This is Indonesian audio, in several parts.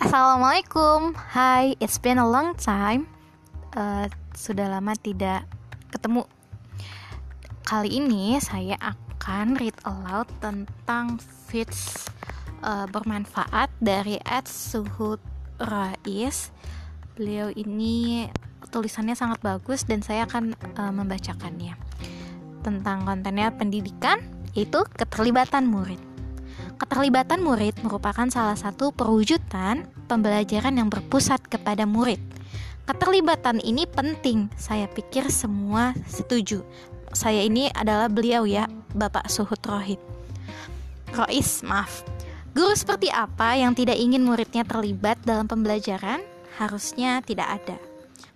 Assalamualaikum, hai, it's been a long time. Uh, sudah lama tidak ketemu. Kali ini saya akan read aloud tentang fits uh, bermanfaat dari Ed Suhud Rais. Beliau ini tulisannya sangat bagus dan saya akan uh, membacakannya. Tentang kontennya pendidikan, yaitu keterlibatan murid. Keterlibatan murid merupakan salah satu perwujudan pembelajaran yang berpusat kepada murid. Keterlibatan ini penting, saya pikir semua setuju. Saya ini adalah beliau ya, Bapak Suhud Rohid. Rois, maaf. Guru seperti apa yang tidak ingin muridnya terlibat dalam pembelajaran? Harusnya tidak ada.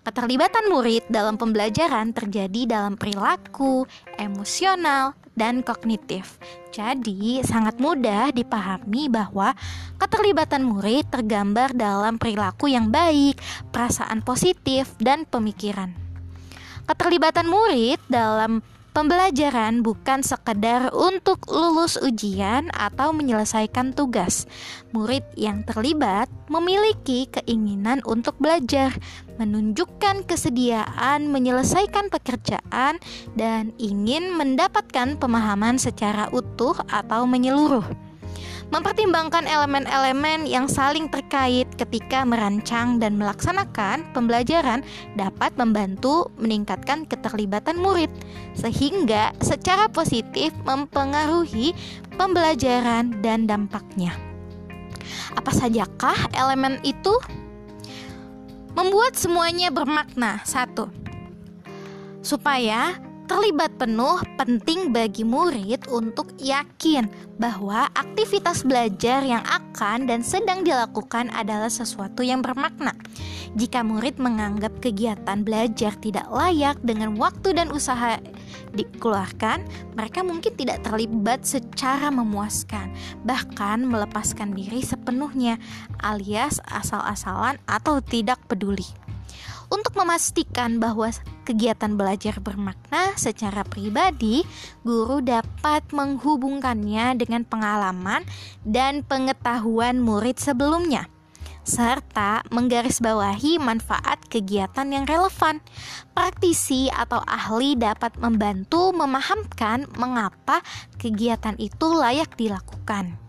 Keterlibatan murid dalam pembelajaran terjadi dalam perilaku, emosional, dan kognitif. Jadi, sangat mudah dipahami bahwa keterlibatan murid tergambar dalam perilaku yang baik, perasaan positif, dan pemikiran. Keterlibatan murid dalam Pembelajaran bukan sekedar untuk lulus ujian atau menyelesaikan tugas. Murid yang terlibat memiliki keinginan untuk belajar, menunjukkan kesediaan menyelesaikan pekerjaan, dan ingin mendapatkan pemahaman secara utuh atau menyeluruh mempertimbangkan elemen-elemen yang saling terkait ketika merancang dan melaksanakan pembelajaran dapat membantu meningkatkan keterlibatan murid sehingga secara positif mempengaruhi pembelajaran dan dampaknya. Apa sajakah elemen itu? Membuat semuanya bermakna. Satu, supaya terlibat penuh penting bagi murid untuk yakin bahwa aktivitas belajar yang akan dan sedang dilakukan adalah sesuatu yang bermakna. Jika murid menganggap kegiatan belajar tidak layak dengan waktu dan usaha dikeluarkan, mereka mungkin tidak terlibat secara memuaskan, bahkan melepaskan diri sepenuhnya, alias asal-asalan atau tidak peduli. Untuk memastikan bahwa kegiatan belajar bermakna secara pribadi, guru dapat menghubungkannya dengan pengalaman dan pengetahuan murid sebelumnya serta menggarisbawahi manfaat kegiatan yang relevan. Praktisi atau ahli dapat membantu memahamkan mengapa kegiatan itu layak dilakukan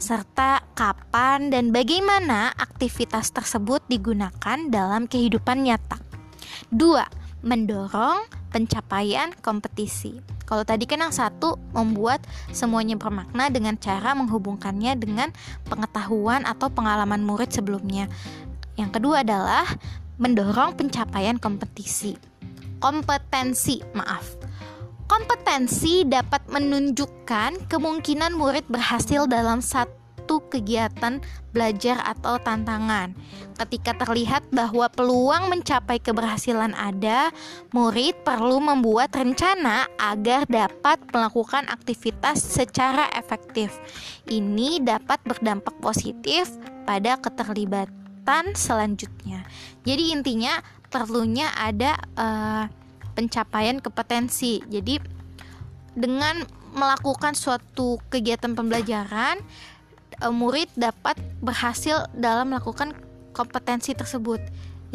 serta kapan dan bagaimana aktivitas tersebut digunakan dalam kehidupan nyata. 2. Mendorong pencapaian kompetisi. Kalau tadi kan yang satu membuat semuanya bermakna dengan cara menghubungkannya dengan pengetahuan atau pengalaman murid sebelumnya. Yang kedua adalah mendorong pencapaian kompetisi. Kompetensi, maaf. Kompetensi dapat menunjukkan kemungkinan murid berhasil dalam satu kegiatan belajar atau tantangan. Ketika terlihat bahwa peluang mencapai keberhasilan ada, murid perlu membuat rencana agar dapat melakukan aktivitas secara efektif. Ini dapat berdampak positif pada keterlibatan selanjutnya. Jadi intinya perlunya ada uh, pencapaian kompetensi. Jadi dengan melakukan suatu kegiatan pembelajaran e, murid dapat berhasil dalam melakukan kompetensi tersebut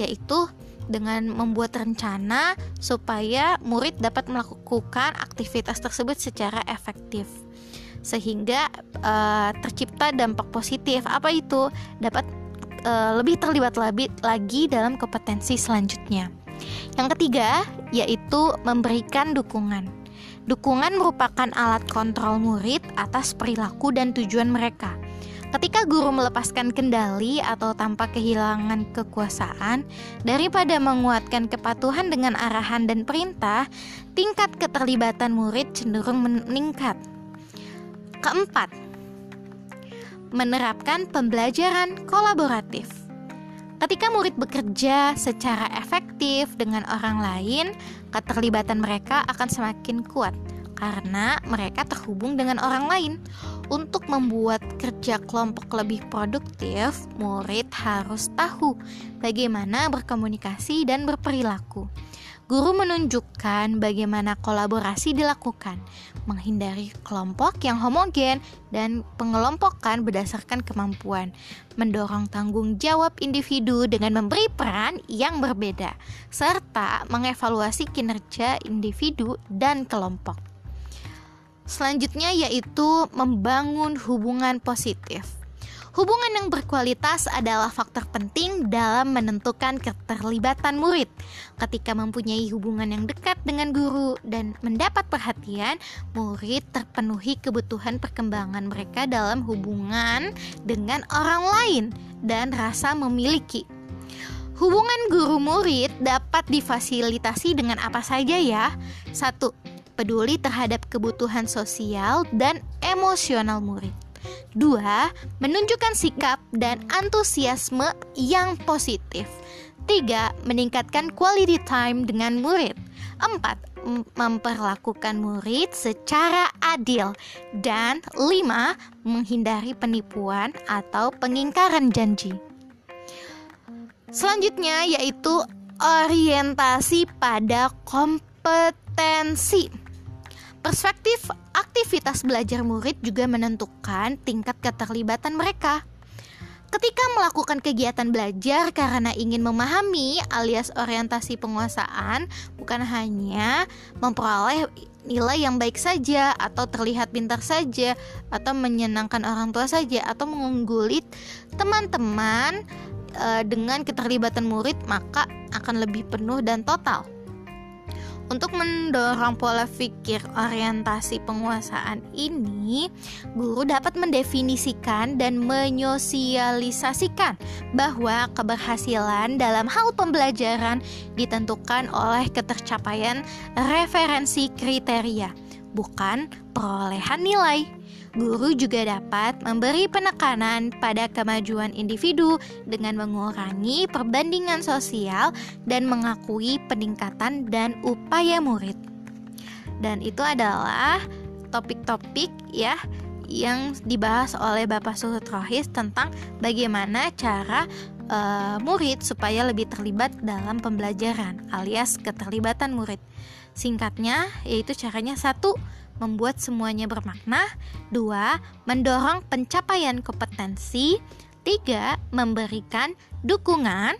yaitu dengan membuat rencana supaya murid dapat melakukan aktivitas tersebut secara efektif. Sehingga uh, tercipta dampak positif. Apa itu? Dapat uh, lebih terlibat lebih lagi dalam kompetensi selanjutnya yang ketiga, yaitu memberikan dukungan. Dukungan merupakan alat kontrol murid atas perilaku dan tujuan mereka. Ketika guru melepaskan kendali atau tanpa kehilangan kekuasaan, daripada menguatkan kepatuhan dengan arahan dan perintah, tingkat keterlibatan murid cenderung meningkat. Keempat, menerapkan pembelajaran kolaboratif. Ketika murid bekerja secara efektif dengan orang lain, keterlibatan mereka akan semakin kuat karena mereka terhubung dengan orang lain. Untuk membuat kerja kelompok lebih produktif, murid harus tahu bagaimana berkomunikasi dan berperilaku. Guru menunjukkan bagaimana kolaborasi dilakukan, menghindari kelompok yang homogen dan pengelompokan berdasarkan kemampuan, mendorong tanggung jawab individu dengan memberi peran yang berbeda, serta mengevaluasi kinerja individu dan kelompok. Selanjutnya yaitu membangun hubungan positif. Hubungan yang berkualitas adalah faktor penting dalam menentukan keterlibatan murid. Ketika mempunyai hubungan yang dekat dengan guru dan mendapat perhatian, murid terpenuhi kebutuhan perkembangan mereka dalam hubungan dengan orang lain dan rasa memiliki. Hubungan guru murid dapat difasilitasi dengan apa saja ya? Satu, peduli terhadap kebutuhan sosial dan emosional murid. Dua, menunjukkan sikap dan antusiasme yang positif. Tiga, meningkatkan quality time dengan murid. Empat, memperlakukan murid secara adil. Dan lima, menghindari penipuan atau pengingkaran janji. Selanjutnya yaitu orientasi pada kompetensi. Perspektif aktivitas belajar murid juga menentukan tingkat keterlibatan mereka. Ketika melakukan kegiatan belajar karena ingin memahami alias orientasi penguasaan, bukan hanya memperoleh nilai yang baik saja atau terlihat pintar saja atau menyenangkan orang tua saja atau mengungguli teman-teman e, dengan keterlibatan murid maka akan lebih penuh dan total. Untuk mendorong pola pikir orientasi penguasaan ini, guru dapat mendefinisikan dan menyosialisasikan bahwa keberhasilan dalam hal pembelajaran ditentukan oleh ketercapaian referensi kriteria, bukan perolehan nilai. Guru juga dapat memberi penekanan pada kemajuan individu dengan mengurangi perbandingan sosial dan mengakui peningkatan dan upaya murid. Dan itu adalah topik-topik ya yang dibahas oleh Bapak Suhut Rohis tentang bagaimana cara uh, murid supaya lebih terlibat dalam pembelajaran alias keterlibatan murid. Singkatnya yaitu caranya satu membuat semuanya bermakna. Dua, mendorong pencapaian kompetensi. Tiga, memberikan dukungan.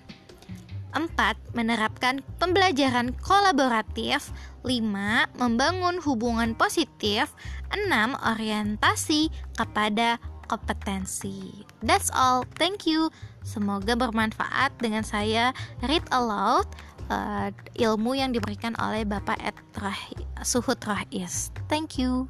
Empat, menerapkan pembelajaran kolaboratif. Lima, membangun hubungan positif. Enam, orientasi kepada kompetensi. That's all. Thank you. Semoga bermanfaat dengan saya read aloud uh, ilmu yang diberikan oleh Bapak Ed Suhut Rahis. Thank you.